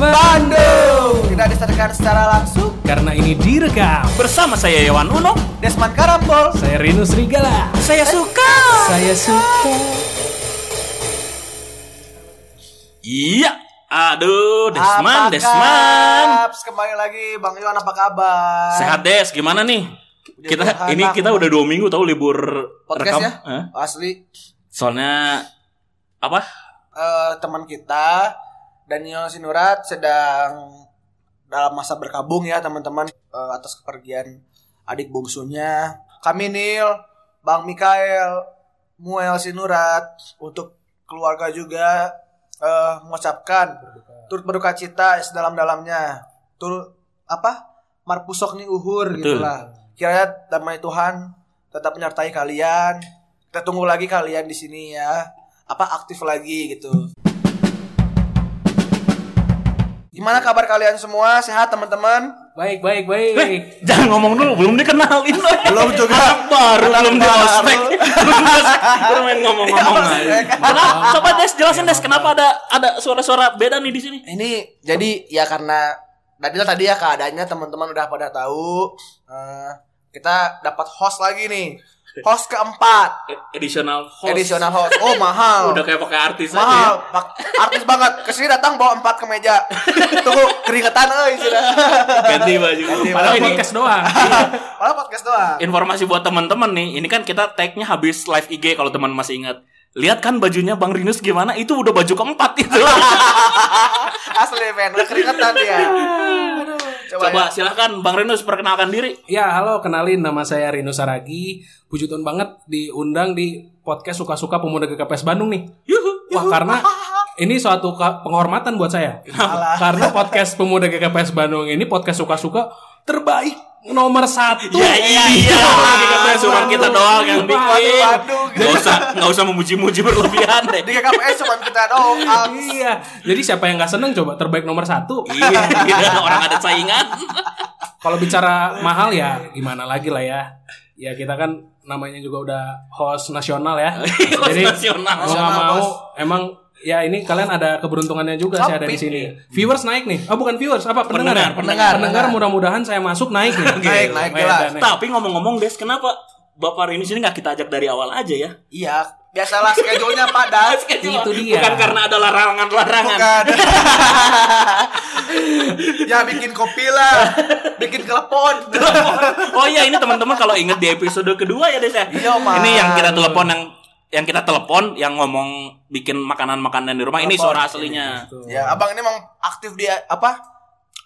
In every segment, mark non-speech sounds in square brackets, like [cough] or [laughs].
Bandung Tidak disaksikan secara langsung Karena ini direkam Bersama saya Yawan Uno. Desman Karambol Saya Rinus Rigala Saya suka. Saya suka Iya. Aduh, Desman, Apa Desman. kaps? Kembali lagi Bang Iwan apa kabar? Sehat Des, gimana nih? Puji Kita ini kita udah dua minggu tahu libur Podcast rekam. ya? Asli Soalnya apa? eh, Teman kita Daniel Sinurat sedang dalam masa berkabung ya teman-teman eh, atas kepergian adik bungsunya. Kami Nil, Bang Mikael, Muel Sinurat untuk keluarga juga eh, mengucapkan turut berduka cita sedalam-dalamnya. Turut apa? Marpusok nih uhur Betul. gitulah. Kiranya damai Tuhan tetap menyertai kalian. Kita tunggu lagi kalian di sini ya. Apa aktif lagi gitu. Gimana kabar kalian semua? Sehat teman-teman? Baik, baik, baik Eh, jangan ngomong dulu, belum dikenalin. Belum juga. Anak baru Anak belum di baru. ospek. Belum di ospek. Baru main ngomong-ngomong aja. Kenapa? Coba Des jelasin Des kenapa ada ada suara-suara beda nih di sini? Ini jadi ya karena tadi tadi ya keadaannya teman-teman udah pada tahu. Eh, kita dapat host lagi nih. Host keempat. E- Additional host. Additional host. Oh mahal. [laughs] Udah kayak pakai artis aja. ya. mahal. Pak- Artis banget. Ke sini datang bawa empat ke meja. [laughs] Tunggu keringetan euy sudah. Ganti baju. Ganti Padahal baju. podcast doang [laughs] Malah podcast doang. Informasi buat teman-teman nih, ini kan kita tag-nya habis live IG kalau teman masih ingat. Lihat kan bajunya Bang Rinus gimana? Itu udah baju keempat itu. [laughs] Asli men, udah keringetan dia. Aduh, coba, Coba ya. silahkan Bang Rinus perkenalkan diri. Ya halo kenalin nama saya Rinus Saragi Puji Tuhan banget diundang di podcast Suka-Suka Pemuda GKPS Bandung nih Yuhu. Wah karena [laughs] ini suatu penghormatan buat saya Alah. Karena podcast Pemuda GKPS Bandung ini podcast Suka-Suka terbaik nomor satu Ya iya iya. GKPS Cuma kita doang yang bikin. Waduh, waduh. Gak usah nggak usah memuji-muji berlebihan deh. Di KKPS cuma kita doang. Iya, jadi siapa yang nggak seneng coba terbaik nomor satu. Iya, iya, orang ada saingan. Kalau bicara mahal ya gimana lagi lah ya. Ya kita kan namanya juga udah host nasional ya. [laughs] Host Jadi nasional. mau nggak Nasional, mau emang ya ini kalian ada keberuntungannya juga saya ada di sini. Viewers naik nih. Oh bukan viewers, apa pendengar? ya? Pendengar, pendengar. mudah-mudahan saya masuk naik nih. [laughs] Naik, naik, jelas. Tapi ngomong-ngomong Des, kenapa Bapak Rinus ini nggak kita ajak dari awal aja ya? Iya, biasalah schedule-nya padat. [laughs] Itu dia. Bukan karena ada larangan-larangan. Bukan. [laughs] ya bikin kopi lah, bikin telepon. oh iya ini teman-teman kalau inget di episode kedua ya Des ya. Iya. Ini yang kita telepon yang yang kita telepon yang ngomong bikin makanan-makanan di rumah ini Telepon. suara aslinya. ya, abang ini emang aktif di apa?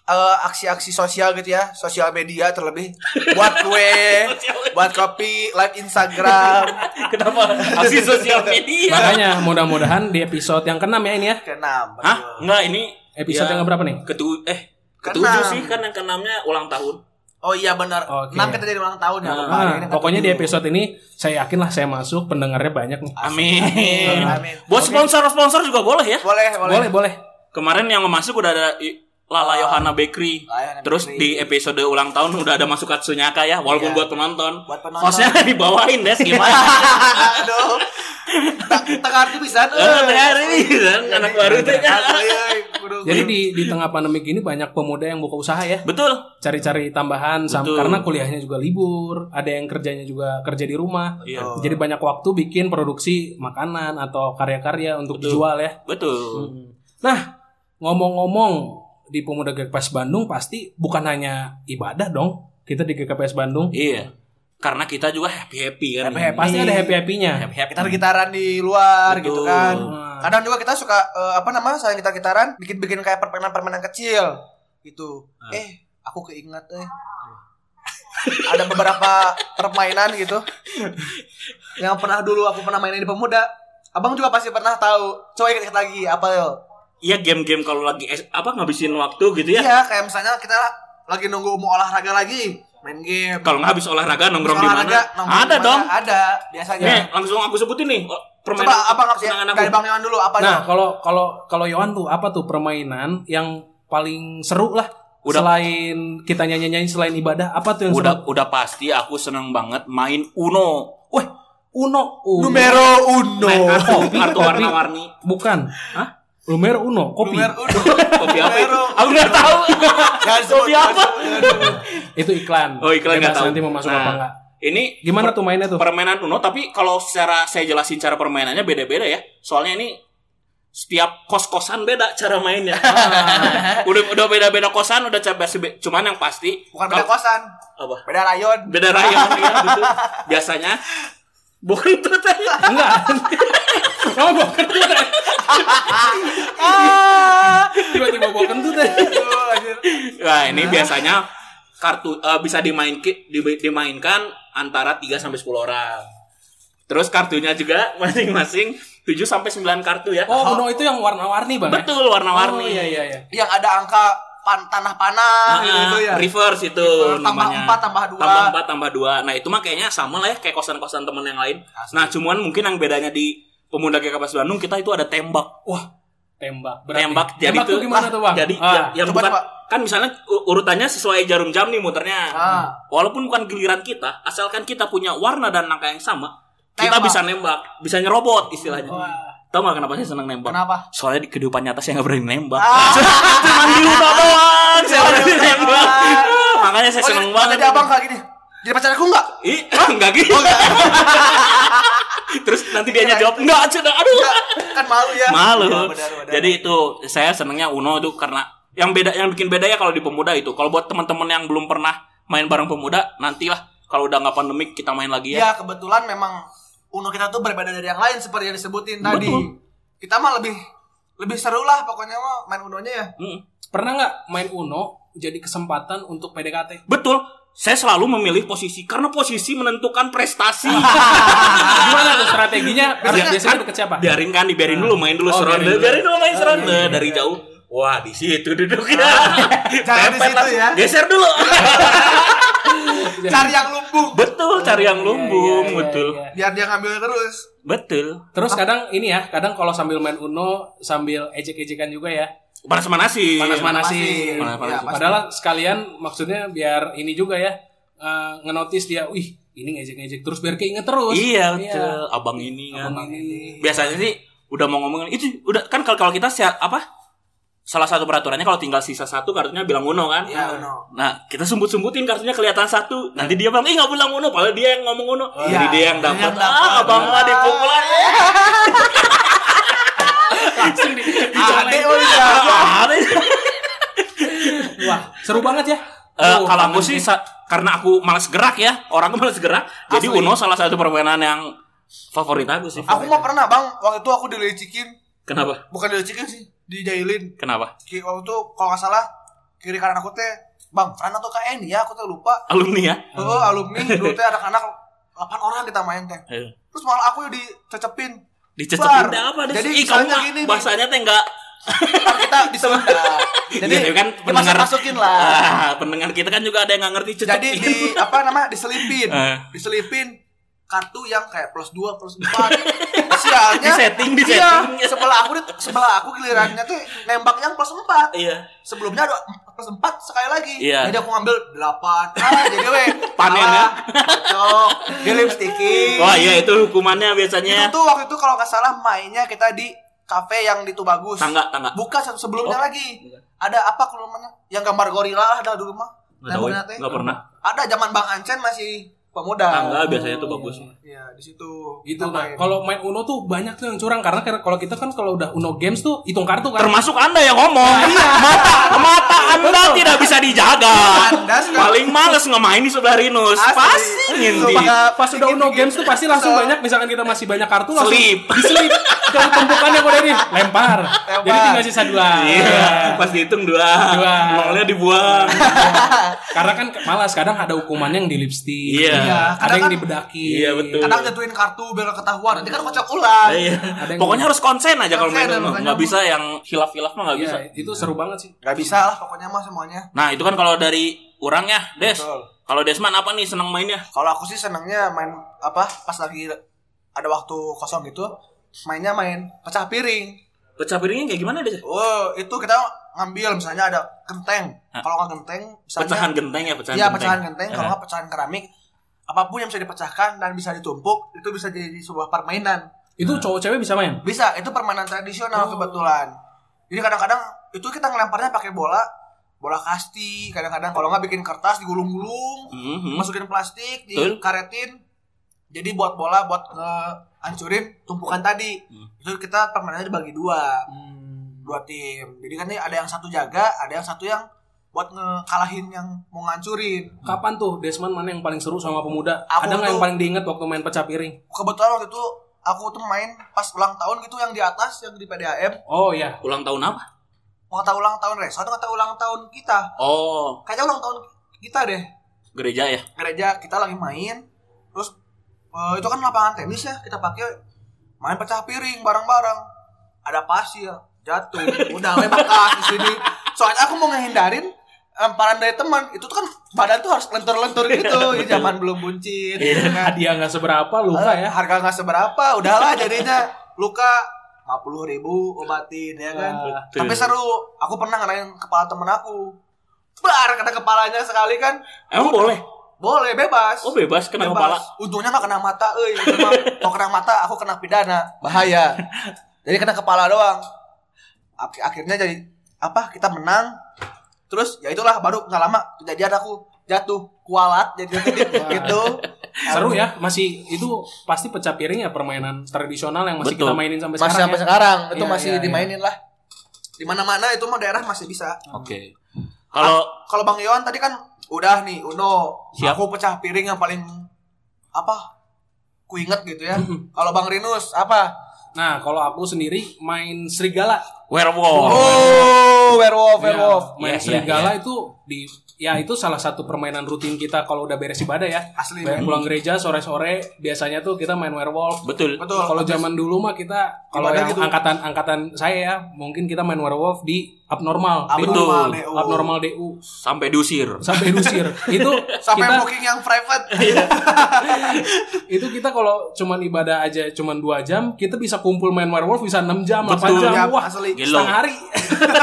eh, aksi-aksi sosial gitu ya, sosial media terlebih buat [laughs] kue, buat kopi, live Instagram. Kenapa? Aksi sosial media. Makanya mudah-mudahan di episode yang keenam ya ini ya. Kenam. Hah? Enggak ini Episode ya, yang berapa nih? Ketu eh Keenam. ketujuh sih kan yang keenamnya ulang tahun. Oh iya benar. Oke. Enam kita jadi ulang tahun ya. Nah. Nah, Ini pokoknya di episode ini saya yakin lah saya masuk pendengarnya banyak nih. Amin. Amin. Buat sponsor-sponsor juga boleh ya. Boleh, boleh. Boleh, boleh. Kemarin yang masuk udah ada i- Lala Yohana Bakery. Lala Terus Bakery. di episode ulang tahun udah ada masuk Katsunyaka ya, walaupun Iya. buat penonton. Buat penonton. Hostnya [laughs] dibawain Des [laughs] gimana? Aduh. Tengah arti bisa tuh. Eh, tengah hari ini kan anak baru tuh kan. Jadi di di tengah pandemi gini banyak pemuda yang buka usaha ya. Betul. Cari-cari tambahan sam- Betul. karena kuliahnya juga libur, ada yang kerjanya juga kerja di rumah. Iya. Jadi banyak waktu bikin produksi makanan atau karya-karya untuk Betul. dijual ya. Betul. Nah, ngomong-ngomong di Pemuda GKPS Bandung pasti bukan hanya ibadah dong. Kita di GKPS Bandung Iya. Karena kita juga happy-happy kan. Happy-happy. pasti ada happy-happynya. Happy-happy. Gitar-gitaran di luar Betul. gitu kan. Nah. Kadang juga kita suka eh, apa namanya selain gitar-gitaran bikin-bikin kayak permainan-permainan kecil gitu. Ah. Eh, aku keinget eh. Ada beberapa permainan gitu yang pernah dulu aku pernah mainin di pemuda. Abang juga pasti pernah tahu. Coba ingat lagi apa yo? Iya game-game kalau lagi apa ngabisin waktu gitu ya. Iya, kayak misalnya kita lagi nunggu mau olahraga lagi, main game. Kalau nggak habis olahraga nongkrong di mana? Ada dong. Ada biasanya. Nih, langsung aku sebutin nih. Oh, permainan Coba ya, kesenangan aku. dari Bang Yohan dulu apa Nah, kalau kalau kalau Yohan tuh apa tuh permainan yang paling seru lah Udah. selain kita nyanyi-nyanyi selain ibadah apa tuh yang udah seru? udah pasti aku seneng banget main Uno. Wah, Uno, Uno. Numero uno. Main kartu, kartu warna-warni. Bukan. Hah? Numero Uno, kopi. Numero uno. [laughs] Kopi apa itu? Aku nggak tahu. [laughs] Kopi apa? [laughs] Itu iklan. Oh iklan nggak tahu. nanti mau masuk Nah, apa enggak. Ini Gimana tuh mainnya tuh? permainan Uno tapi kalau secara saya jelasin cara permainannya beda-beda ya. Soalnya ini setiap kos-kosan beda cara mainnya. udah udah beda-beda kosan udah coba sebe- cuman yang pasti Bukan beda kosan, apa? beda rayon. Beda rayon ya gitu. Biasanya bukan itu tadi. Enggak. Oh, bawa kentut. eh. Ah. Tiba-tiba bawa kentut. Nah, ini biasanya kartu eh, bisa dimain di- dimainkan antara 3 sampai 10 orang. Terus kartunya juga [laughs] masing-masing 7 sampai 9 kartu ya. Oh, Uno itu yang warna-warni, Bang. ya? Betul warna-warni. Oh, iya iya iya. Yang ada angka pan, tanah panah Ah, gitu ya. reverse itu Reverse, tambah namanya. empat, tambah dua. Tambah 4 tambah 2. Nah, itu mah kayaknya sama lah ya kayak kosan-kosan temen yang lain. Asli. Nah, cuman mungkin yang bedanya di Pemuda GKPS Bandung kita itu ada tembak. Wah, tembak. Berarti. Tembak jadi tembak tuh tuh gimana ah, tuh, Bang? Jadi Ah, yang, yang coba, bukan coba. kan misalnya urutannya sesuai jarum jam nih muternya. Ah. Walaupun bukan giliran kita, asalkan kita punya warna dan angka yang sama, kita Tembak. bisa nembak, bisa nyerobot istilahnya. Wah. Tahu nggak kenapa saya senang nembak? Kenapa? Soalnya di kehidupan nyata saya nggak berani nembak. Ah. [laughs] Cuman di Uno doang saya berani nembak. Makanya saya Oh, seneng jadi- banget. Jadi abang kayak gini. Jadi pacar aku enggak? Ih, [laughs] enggak gitu. Oh, enggak. [laughs] Terus nanti dia jawab, enggak, sudah, aduh. Enggak. Kan malu ya. Malu. Ya, benar, benar. Jadi itu saya senengnya Uno itu karena yang beda yang bikin beda ya kalau di pemuda itu. Kalau buat teman-teman yang belum pernah main bareng pemuda, nantilah kalau udah nggak pandemik kita main lagi ya. Ya kebetulan memang Uno kita tuh berbeda dari yang lain seperti yang disebutin tadi. Betul. Kita mah lebih lebih seru lah pokoknya mah main Unonya ya. Mm. Pernah nggak main Uno jadi kesempatan untuk PDKT? Betul. Saya selalu memilih posisi karena posisi menentukan prestasi. [laughs] Gimana tuh strateginya? Biar- Biasanya deket siapa? biarin kan, dibiarin dulu main dulu Oh, seronde. biarin dulu. Biarin dulu main Oh, seronde iya, iya, dari iya. jauh. Wah, di situ duduknya. [laughs] Jangan di situ ya. Geser dulu. [laughs] Cari yang lumbung betul, cari yang Iya, lumbung, iya, iya, betul. iya. biar dia ngambil terus. Betul. Terus kadang ini ya, kadang kalau sambil main Uno sambil ejek-ejekan juga ya. Panas-manasin. Panas-manasin. Panas-panasin. Ya, pasti. Padahal sekalian maksudnya biar ini juga ya eh, ngenotis dia, wih ini ngejek-ngejek terus biar keinget terus. Iya, betul. Abang ini kan. Abang ini. Biasanya sih udah mau ngomongin itu udah kan kalau kalau kita siap apa? Salah satu peraturannya kalau tinggal sisa satu kartunya bilang uno kan. Iya, Uno. Nah, kita sumbut-sumbutin kartunya kelihatan satu. Nanti dia bilang, "Ih, nggak bilang uno." Padahal dia yang ngomong uno. Jadi Iya. dia yang Dia dapat. yang dapat. Ah, abang mah dipukul [laughs] aja. Langsung di, Ade dicolek. oh iya. Wah, seru banget ya. Eh, Oh, kalau aku sih sa- karena aku malas gerak ya, orangnya malas gerak. Jadi Asli. Uno salah satu permainan yang favorit aku sih. Aku mah pernah bang, waktu itu aku dilicikin, Kenapa? bukan dilicikin sih, dijailin. Kenapa? Ki- Waktu itu kalau nggak salah kiri kanan aku teh, bang, Rana tuh kayak ini ya, aku tuh lupa. Alumni ya? Oh, alumni dulu teh anak-anak 8 orang kita main teh. Eh. Terus malah aku dicecepin. Teh apa? Jadi Ih, kamu gini bahasanya teh enggak kita di Sunda. [laughs] Jadi Iya, kan dimasuk masukin lah. Ah, pendengar kita kan juga ada yang nggak ngerti cecepin. Jadi di apa nama diselipin. Eh. Diselipin kartu yang kayak plus 2, plus 4. [laughs] Sialnya. Di setting, di iya, setting. Sebelah aku sebelah aku gilirannya tuh nembak yang plus 4. Iya. Sebelumnya ada plus 4 sekali lagi. Iya. Jadi aku ngambil 8. Ah, jadi we [laughs] Panen salah. Cocok. Di lipsticking. Wah, iya itu hukumannya Itu biasanya. tuh waktu itu kalau nggak salah mainnya kita di kafe yang di Tubagus. Tangga, tangga. Satu sebelumnya Oh. lagi. Ada apa namanya? Yang gambar gorila ada dulu mah. Nggak tahu, teh. nggak pernah. Ada zaman Bang Ancen masih pemuda. Tangga biasanya tuh bagus. Iya, di situ. Gitu nah. main. Kalau main Uno tuh banyak tuh yang curang karena kalau kita kan kalau udah Uno Games tuh hitung kartu kan. Termasuk Anda yang ngomong. [laughs] Mata mata Anda tidak bisa dijaga. Anda Paling males ngemain di sebelah Rinus. Asli. Pasti ngintip. Suka- pas udah Uno Games tuh pasti langsung So- banyak misalkan kita masih banyak kartu langsung Selip. diselip ke tumpukannya kok dari lempar. Jadi tinggal sisa dua. Iya, pas dihitung dua. Dua. Nolnya dibuang. Karena kan malas kadang ada hukumannya yang di lipstick. Iya. Iya, Ada kadang yang kan- dibedaki. Iya, betul. Kadang jatuhin kartu biar nggak ketahuan. Nanti kan kocok ulang. Iya. Ada yang- Pokoknya harus konsen aja kalau main Nggak bisa yang hilaf-hilaf mah nggak Iya, bisa. itu seru banget sih. Gak bisa lah pokoknya mah semuanya. Nah, itu kan kalau dari orang ya, Des. Betul. Kalau Desman apa nih senang mainnya? Kalau aku sih senangnya main apa pas lagi ada waktu kosong gitu mainnya main pecah piring. Pecah piringnya kayak gimana, Des? Oh, itu kita ngambil misalnya ada genteng. Hah? Kalau nggak genteng, misalnya Pecahan genteng ya, pecahan Iya, genteng. pecahan genteng. Kalau Eh. nggak pecahan keramik, apa pun yang bisa dipecahkan dan bisa ditumpuk, itu bisa jadi sebuah permainan. Itu cowok cewek bisa main. Bisa, itu permainan tradisional Oh. kebetulan. Jadi kadang-kadang itu kita ngelemparnya pakai bola, bola kasti, kadang-kadang kalau nggak bikin kertas digulung-gulung, Mhm. masukin plastik, dikaretin. Jadi buat bola buat hancurin tumpukan tadi. Hmm. Itu kita permainannya dibagi dua, Hmm. dua tim. Jadi kan ini ada yang satu jaga, ada yang satu yang buat ngekalahin yang mau ngancurin. Kapan tuh Desmond mana yang paling seru sama pemuda? Aku Ada nggak yang paling diinget waktu main pecah piring? Kebetulan waktu itu aku tuh main pas ulang tahun gitu yang di atas yang di PDAM. Oh ya, Ulang tahun apa? Mau tahu ulang tahun resort atau ulang tahun kita? Oh, Kayaknya ulang tahun kita deh. gereja ya. gereja kita lagi main eh, itu kan lapangan tenis ya kita pakai main pecah piring bareng-bareng. Ada pasir jatuh udah bekas di sini. Soalnya aku mau ngehindarin lemparan dari teman. Itu tuh kan badan tuh harus lentur-lentur gitu. [laughs] Ya zaman belum buncit gitu kan. hadiah nggak seberapa luka Eh, ya. harga nggak seberapa udahlah jadinya. Luka 50 ribu obatin ya kan. Wah. tapi seru aku pernah ngerain kepala temen aku. Bar kena kepalanya sekali kan. Emang boleh? Boleh bebas Oh bebas kena Bebas. kepala. Untungnya nggak kena mata, euy. Cuma [laughs] Kalau kena mata aku kena pidana, bahaya. Jadi kena kepala doang. Ak- Akhirnya jadi apa? Kita menang. Terus ya itulah baru nggak lama kejadian aku jatuh kualat jadi gitu. Seru ya, masih itu pasti pecah piring ya permainan tradisional yang masih Betul. kita mainin sampai Masih sekarang. sampai ya. sekarang itu Iya, masih iya, iya. dimainin lah. Di mana-mana itu mah daerah masih bisa. Oke. Kalau Kalau Bang Iwan tadi kan udah nih Uno. Siap. Aku pecah piring yang paling apa? Ku inget gitu ya. Mhm. Kalau Bang Rinus apa? Nah, kalau aku sendiri main serigala. werewolf. Oh, werewolf, Ya, werewolf. main Iya, iya, serigala itu di ya itu salah satu permainan rutin kita kalau udah beres ibadah ya. Asli. Kayak pulang gereja sore-sore biasanya tuh kita main werewolf. Betul. Betul. Kalau zaman dulu mah kita kalau yang gitu. angkatan angkatan saya ya mungkin kita main werewolf di abnormal, Abnormal, Betul. DU. abnormal DU Sampai diusir. sampai dusir. [laughs] itu Sampai kita booking yang private. [laughs] itu kita kalau cuman ibadah aja cuman dua jam, kita bisa kumpul main werewolf bisa 6 jam, 8 Betul. jam. Ya, Wah, asli. Gelo. setengah hari.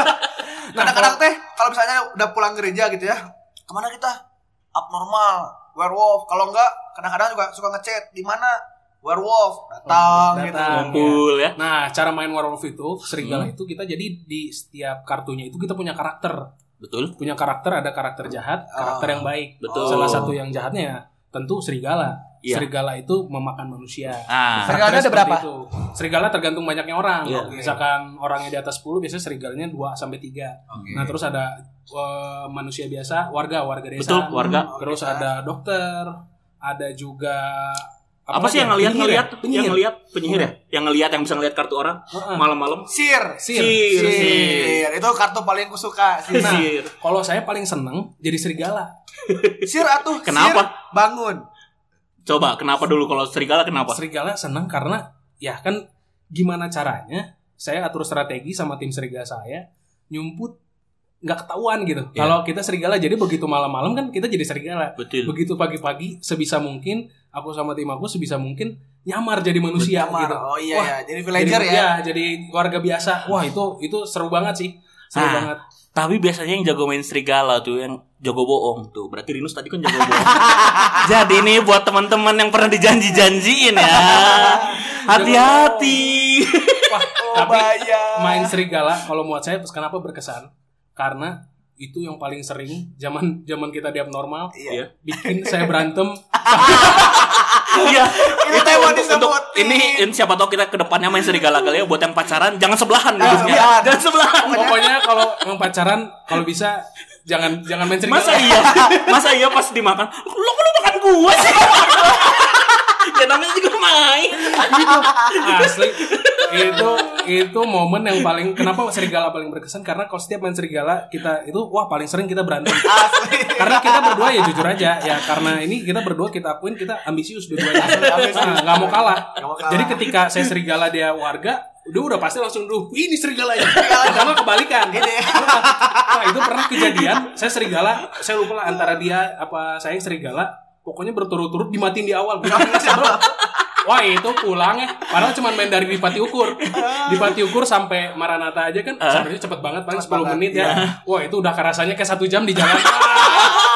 [laughs] nah, Kadang-kadang teh kalau misalnya udah pulang gereja gitu ya, ke mana kita? Abnormal, werewolf. Kalau enggak, kadang-kadang juga suka ngechat di mana werewolf datang, Datang. gitu. Ngumpul ya. Nah, cara main werewolf itu, serigala Hmm. itu kita jadi di setiap kartunya itu kita punya karakter. Betul. Punya karakter ada karakter jahat, karakter Oh. yang baik. Betul. Salah satu yang jahatnya tentu serigala. Iya. Serigala itu memakan manusia. Ah, Serigalanya ada berapa? Itu. Serigala tergantung banyaknya orang. Iya. Oke. Misalkan orangnya di atas 10 biasanya serigalanya 2 sampai 3. Oke. Nah, terus ada eh, manusia biasa, warga, warga desa. betul warga. Terus ada dokter, ada juga Apa lagi sih yang ya? ngelihat ya? ngelihat Penyihir. yang ngelihat penyihir ya? Yang ngelihat yang bisa ngelihat kartu orang Heeh. malam-malam. Sir. Sir. Sir. Sir. Itu kartu paling kusuka. Sir. Nah, [laughs] Sir. kalau saya paling seneng jadi serigala. [laughs] Sir atuh. Kenapa? Sir, bangun. Coba kenapa dulu kalau serigala kenapa? Serigala seneng karena ya kan gimana caranya saya atur strategi sama tim serigala saya nyumput nggak ketahuan gitu. Iya. Kalau kita serigala jadi begitu malam-malam kan kita jadi serigala. Betul. Begitu pagi-pagi sebisa mungkin aku sama tim aku sebisa mungkin nyamar jadi manusia Nyamar. gitu. Oh iya Wah, ya, jadi villager jadi, ya. jadi warga biasa. Wah, itu itu seru banget sih. Seru Ah. banget. Tapi biasanya yang jago main serigala tuh yang jago bohong tuh. Berarti Rinus tadi kan jago bohong. [laughs] Jadi nih buat teman-teman yang pernah dijanji-janjiin ya. [laughs] Hati-hati. Wah, [laughs] Oh, tapi bahaya. main serigala kalau buat saya kenapa berkesan? Karena itu yang paling sering zaman zaman kita di abnormal Iya. bikin saya [laughs] berantem Iya. Ini mau disebutin. ini, ini siapa tahu kita ke depannya main serigala kali ya buat yang pacaran jangan sebelahan Jangan duduknya. sebelahan. Jangan sebelahan. pokoknya kalau yang pacaran kalau bisa jangan jangan main serigala Masa iya? Masa iya pas dimakan? Lo kok lo makan gua sih? [laughs] ya namanya juga main. asli itu itu momen yang paling kenapa serigala paling berkesan? Karena kalau setiap main serigala kita itu wah paling sering kita berantem. Asli. karena kita berdua ya jujur aja ya karena ini kita berdua kita akuin kita ambisius dua-duanya. Nah, nggak mau kalah. Nggak mau kalah. jadi ketika saya serigala dia warga udah udah pasti langsung "Wih, ini serigalanya karena kebalikan. Nah itu pernah kejadian saya serigala saya lupa lah antara dia apa saya yang serigala pokoknya berturut-turut dimatiin di awal. [laughs] Sebel. Wah itu pulang ya. Padahal cuma main dari Dipati Ukur. Dipati Ukur sampai Maranata aja kan Sebenarnya cepet banget paling 10 banget, menit ya. Wah itu udah rasanya kayak satu jam di jalan.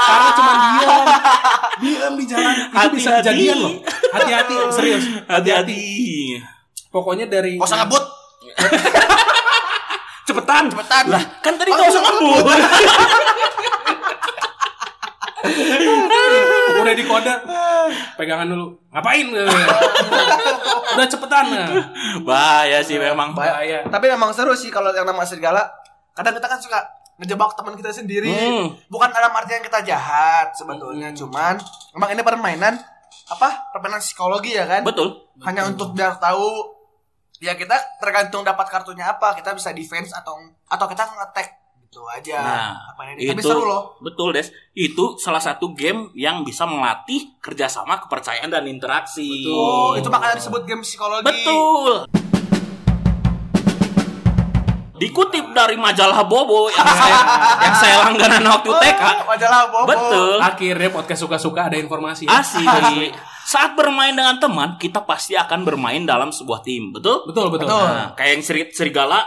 Karena cuma diam Diam di jalan. Itu bisa Hati-hati. kejadian loh. Hati-hati serius. Hati-hati. Pokoknya dari ngebut. Cepet [laughs] cepetan. Cepetan. Lah, kan tadi Oh, kau usah ngebut. [laughs] Udah di kode. Pegangan dulu. Ngapain? [laughs] Udah cepetan. Bahaya sih memang. Bahaya. Tapi memang seru sih kalau yang nama serigala. Kadang kita kan suka ngejebak teman kita sendiri. Hmm. Bukan dalam artian kita jahat sebetulnya, Hmm. cuman memang ini permainan apa? Permainan psikologi ya kan? Betul. Hanya untuk biar tahu ya kita tergantung dapat kartunya apa, kita bisa defense atau atau kita nge-attack gitu aja. Nah. Tapi itu seru loh. betul des. Itu salah satu game yang bisa melatih kerjasama, kepercayaan dan interaksi. Oh, itu makanya disebut game psikologi. Betul. Dikutip dari majalah Bobo yang saya yang saya langganan waktu Oh, TK. majalah Bobo. Betul. Akhirnya podcast suka-suka ada informasi. Asli. Saat bermain dengan teman, kita pasti akan bermain dalam sebuah tim, betul? Betul, betul. Betul. Nah, kayak yang seri- serigala,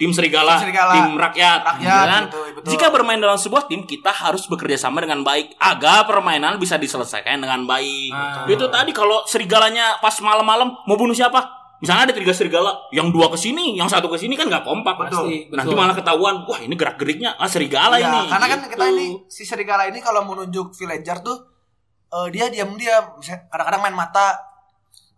tim serigala, Tim serigala. tim rakyat, Rakyat, ya kan? betul, betul. Jika bermain dalam sebuah tim, kita harus bekerja sama dengan baik agar permainan bisa diselesaikan dengan baik. Ah. Itu tadi kalau serigalanya pas malam-malam mau bunuh siapa? Misalnya ada tiga serigala, yang dua ke sini, yang satu ke sini kan nggak kompak Betul. pasti. Betul. Nanti malah ketahuan, wah ini gerak geriknya, ah serigala Iya, ini. karena kan Gitu. kita ini si serigala ini kalau menunjuk villager tuh eh, dia diam-diam, kadang-kadang main mata,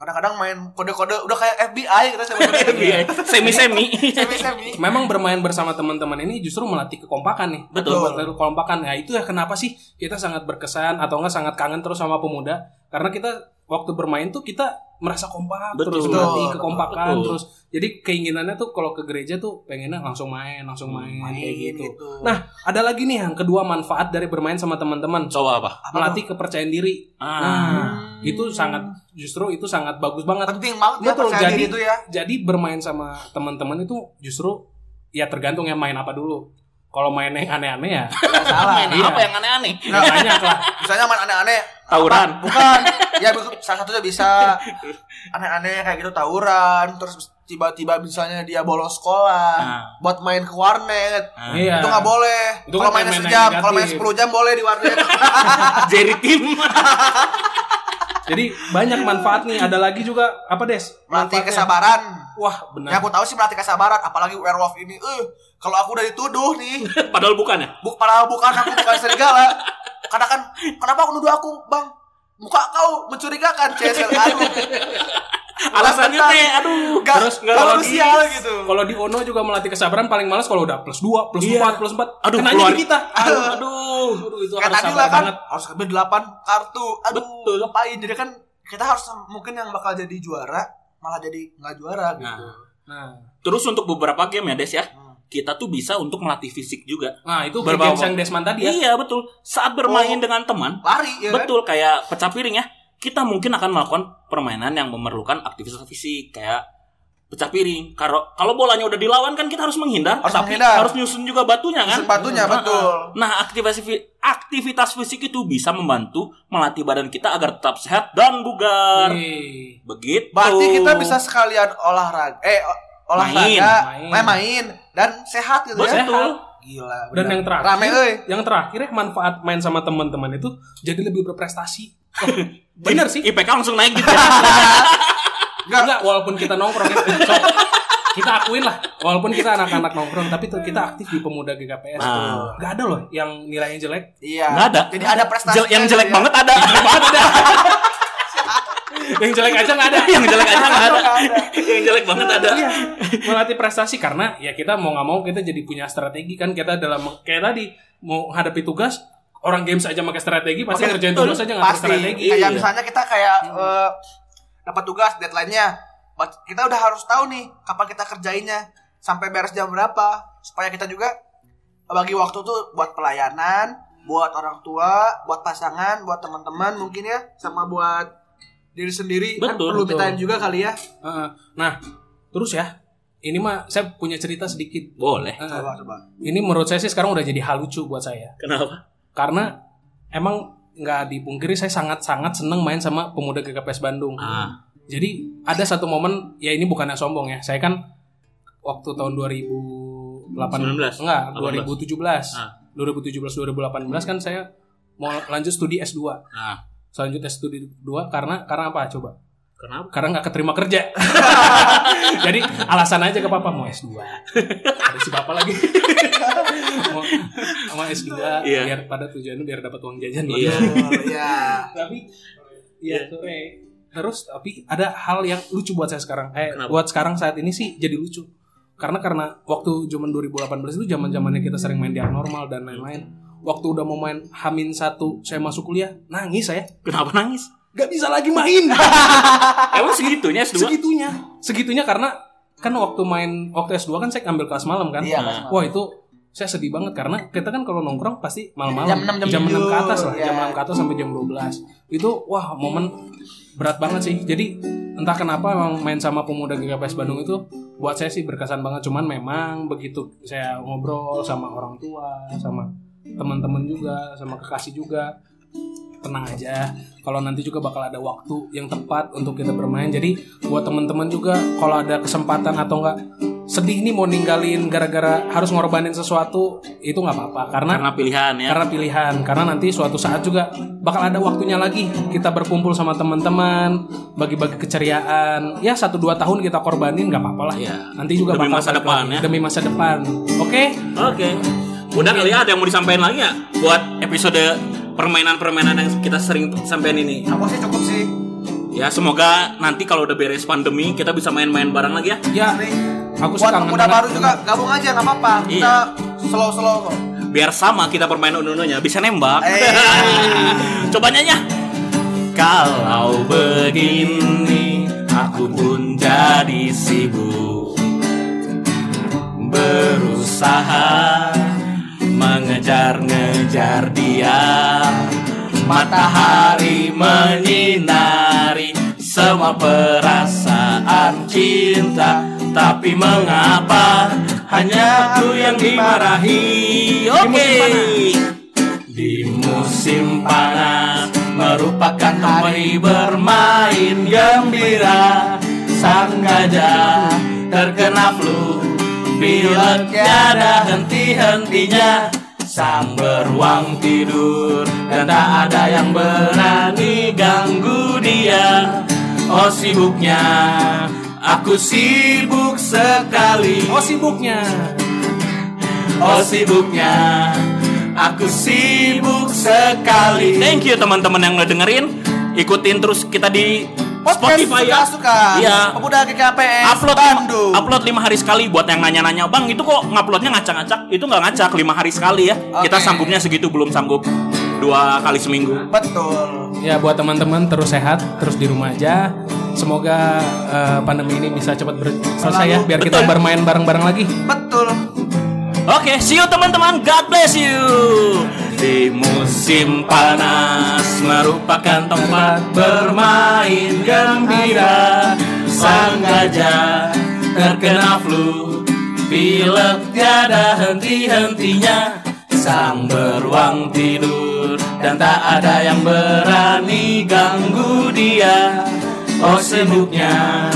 kadang-kadang main kode-kode udah kayak FBI gitu sebenarnya. semi-semi. Semi-semi. Memang bermain bersama teman-teman ini justru melatih kekompakan nih. Betul. Melatih kekompakan. Ya itu ya kenapa sih kita sangat berkesan atau enggak sangat kangen terus sama pemuda? Karena kita waktu bermain tuh kita merasa kompak Betul. terus Betul. melatih kekompakan Betul. terus. Jadi keinginannya tuh kalau ke gereja tuh pengennya langsung main, langsung main, Main kayak gitu. gitu. Nah, ada lagi nih yang kedua manfaat dari bermain sama teman-teman. Coba apa? Apa melatih kepercayaan diri. Ah. Nah, itu sangat justru itu sangat bagus banget. penting banget ya Betul, percaya jadi diri itu ya. jadi bermain sama teman-teman itu justru ya tergantung yang main apa dulu. Kalau main yang aneh-aneh ya Nggak salah. [laughs] Main Iya. apa yang aneh-aneh? nggak banyak lah. Misalnya main aneh-aneh. Tawuran. Apa? Bukan. ya salah satunya bisa aneh-aneh kayak gitu tawuran, terus tiba-tiba misalnya dia bolos sekolah Nah. buat main ke warnet. Ah. Iya. Itu nggak boleh. Itu Kalau kan mainnya main-main sejam, yang kalau main negatif. 10 jam boleh di warnet. [laughs] [laughs] Jerry Tim. Jadi banyak manfaat nih. Ada lagi juga apa Des? melatih kesabaran. Wah, Ya benar. aku tahu sih melatih kesabaran, apalagi werewolf ini. Eh, kalau aku udah dituduh nih, [laughs] Padahal bukan ya? buk padahal bukan aku bukan serigala. Karena kan kenapa aku nuduh aku, Bang? Muka kau mencurigakan, Cesel. Aduh. [laughs] Alasannya teh, aduh. Gak, Terus gak kalau manusial gitu. Kalau di Ono juga melatih kesabaran paling males kalau udah plus 2, plus Iya. 4, plus 4. Aduh, Kenanya keluar- di kita. Aduh, [laughs] aduh. Aduh, itu Kayak harus sabar kan, banget. harus ambil 8 kartu. Aduh, Betul. ngapain? Jadi kan kita harus mungkin yang bakal jadi juara malah jadi nggak juara gitu. Nah. Nah, Terus untuk beberapa game ya, Des ya. Hmm. Kita tuh bisa untuk melatih fisik juga. nah itu games yang Desman tadi ya. Iya, betul. Saat bermain Oh. dengan teman, Lari ya kan? betul kayak pecah piring ya. Kita mungkin akan melakukan permainan yang memerlukan aktivitas fisik kayak pecah piring. Kalau kalau bolanya udah dilawan kan kita harus menghindar, Harus tapi menghindar. harus nyusun juga batunya kan. Batunya, Nah, betul. Nah, aktivitas aktivitas fisik itu bisa membantu melatih badan kita agar tetap sehat dan bugar. Begitu. Berarti kita bisa sekalian olahraga eh olahraga, Main. main, main dan sehat gitu ya. Betul. Gila. Dan benar. yang terakhir, rame euy. yang terakhir ya, manfaat main sama teman-teman itu jadi lebih berprestasi. [laughs] Bener sih. IPK langsung naik gitu. ya. [laughs] Enggak. Enggak, walaupun kita nongkrong ya. [laughs] So, kita akuin lah, walaupun kita anak-anak nongkrong, tapi tuh kita aktif di pemuda GKPS tuh. Ah. Gak ada loh yang nilainya jelek. Iya. Nggak ada. Jadi ada prestasi Jel- yang jelek ya. banget ada. Yang jelek aja nggak ada. yang jelek aja nggak ada. Yang jelek banget ada. Iya, melatih prestasi karena ya kita mau nggak mau kita jadi punya strategi kan kita dalam kayak tadi mau hadapi tugas orang games aja pakai strategi pasti ngerjain tugas aja nggak pakai strategi. Kayak Iya. misalnya kita kayak eh, dapat tugas deadline-nya. Kita udah harus tahu nih kapan kita kerjainnya sampai beres jam berapa supaya kita juga bagi waktu tuh buat pelayanan, buat orang tua, buat pasangan, buat teman-teman mungkin ya, sama buat diri sendiri kan Betul, perlu betul. me time juga kali ya. Heeh. Nah, terus ya, ini mah saya punya cerita sedikit. Boleh. Heeh. Coba coba. ini menurut saya sih sekarang udah jadi hal lucu buat saya. Kenapa? Karena emang nggak dipungkiri saya sangat-sangat seneng main sama pemuda GKPS Bandung. Ah. Jadi ada satu momen ya ini bukan yang sombong ya. Saya kan waktu tahun 2008 19. enggak 18. 2017. Ah. 2017 2018 kan saya mau lanjut studi S2. Nah, Selanjutnya studi 2 karena karena apa coba? Kenapa? karena nggak keterima kerja. [laughs] Jadi alasan aja ke papa mau S2. Ada si papa lagi. [laughs] mau, mau S2 Iya. biar pada tujuannya biar dapat uang jajan. Iya. Oh, iya. [laughs] Tapi iya sore. Terus tapi ada hal yang lucu buat saya sekarang. Eh Kenapa? buat sekarang saat ini sih jadi lucu. Karena karena waktu zaman 2018 itu zaman zamannya kita sering main di normal dan lain-lain. Waktu udah mau main Hamin satu saya masuk kuliah nangis saya Kenapa nangis? gak bisa lagi main [laughs] Emang segitunya S2? segitunya segitunya karena kan waktu main waktu S2 kan saya ambil kelas malam kan Iya, Nah. Mas. wah itu saya sedih banget karena kita kan kalau nongkrong pasti malam-malam Jam 6, jam jam 6 ke atas lah Iya. jam 6 ke atas sampai jam 12 itu wah momen berat banget sih jadi entah kenapa emang main sama pemuda GKPS Bandung itu buat saya sih berkesan banget cuman memang begitu saya ngobrol sama orang tua sama teman-teman juga sama kekasih juga tenang aja kalau nanti juga bakal ada waktu yang tepat untuk kita bermain jadi buat teman-teman juga kalau ada kesempatan atau enggak sedih nih mau ninggalin gara-gara harus ngorbanin sesuatu itu nggak apa-apa karena Karena pilihan ya. karena pilihan karena nanti suatu saat juga bakal ada waktunya lagi kita berkumpul sama teman-teman bagi-bagi keceriaan ya satu dua tahun kita korbanin nggak apa-apa lah Iya. nanti juga Demi bakal masa depan, lagi. ya. demi masa depan oke Oke. Udah kali ya ada yang mau disampaikan lagi ya buat episode permainan-permainan yang kita sering sampein ini. Aku sih cukup sih. Ya semoga nanti kalau udah beres pandemi kita bisa main-main bareng lagi ya. ya aku sih Buat pemuda baru juga gabung aja nggak apa-apa. Kita Iya. slow-slow kok. Biar sama kita permainan ununya bisa nembak. Eh. [laughs] Coba nyanyi. ya. Kalau begini aku pun jadi sibuk berusaha mengejar-ngejar dia. Matahari menyinari semua perasaan cinta. Tapi mengapa? Hanya aku yang dimarahi. Oke. Di musim panas. Merupakan hari bermain gembira. Sang gajah terkena flu pilek tiada henti-hentinya sang beruang tidur dan tak ada yang berani ganggu dia. Oh sibuknya aku sibuk sekali. Oh sibuknya. Oh sibuknya Aku sibuk sekali. Thank you teman-teman yang udah dengerin Ikutin terus kita di Spotify ya suka. Iya Pemuda GKPS Upload Bandung. upload lima hari sekali buat yang nanya-nanya Bang itu kok nguploadnya ngacak-ngacak Itu nggak ngacak lima hari sekali ya Kita Oke. sanggupnya segitu belum sanggup Dua kali seminggu Betul. Ya buat teman-teman terus sehat, terus di rumah aja. Semoga eh, pandemi ini bisa cepat ber- selesai ya, biar kita Betul. bermain bareng-bareng lagi. Betul. Oke, see you teman-teman. God bless you. Di musim panas merupakan tempat bermain gembira. Sang gajah terkena flu, pilek tiada henti-hentinya. Sang beruang tidur dan tak ada yang berani ganggu dia. Oh sibuknya,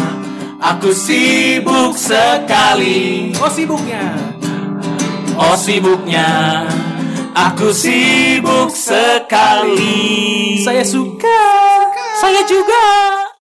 aku sibuk sekali. Oh sibuknya. Oh sibuknya Aku sibuk sekali Saya suka. Saya juga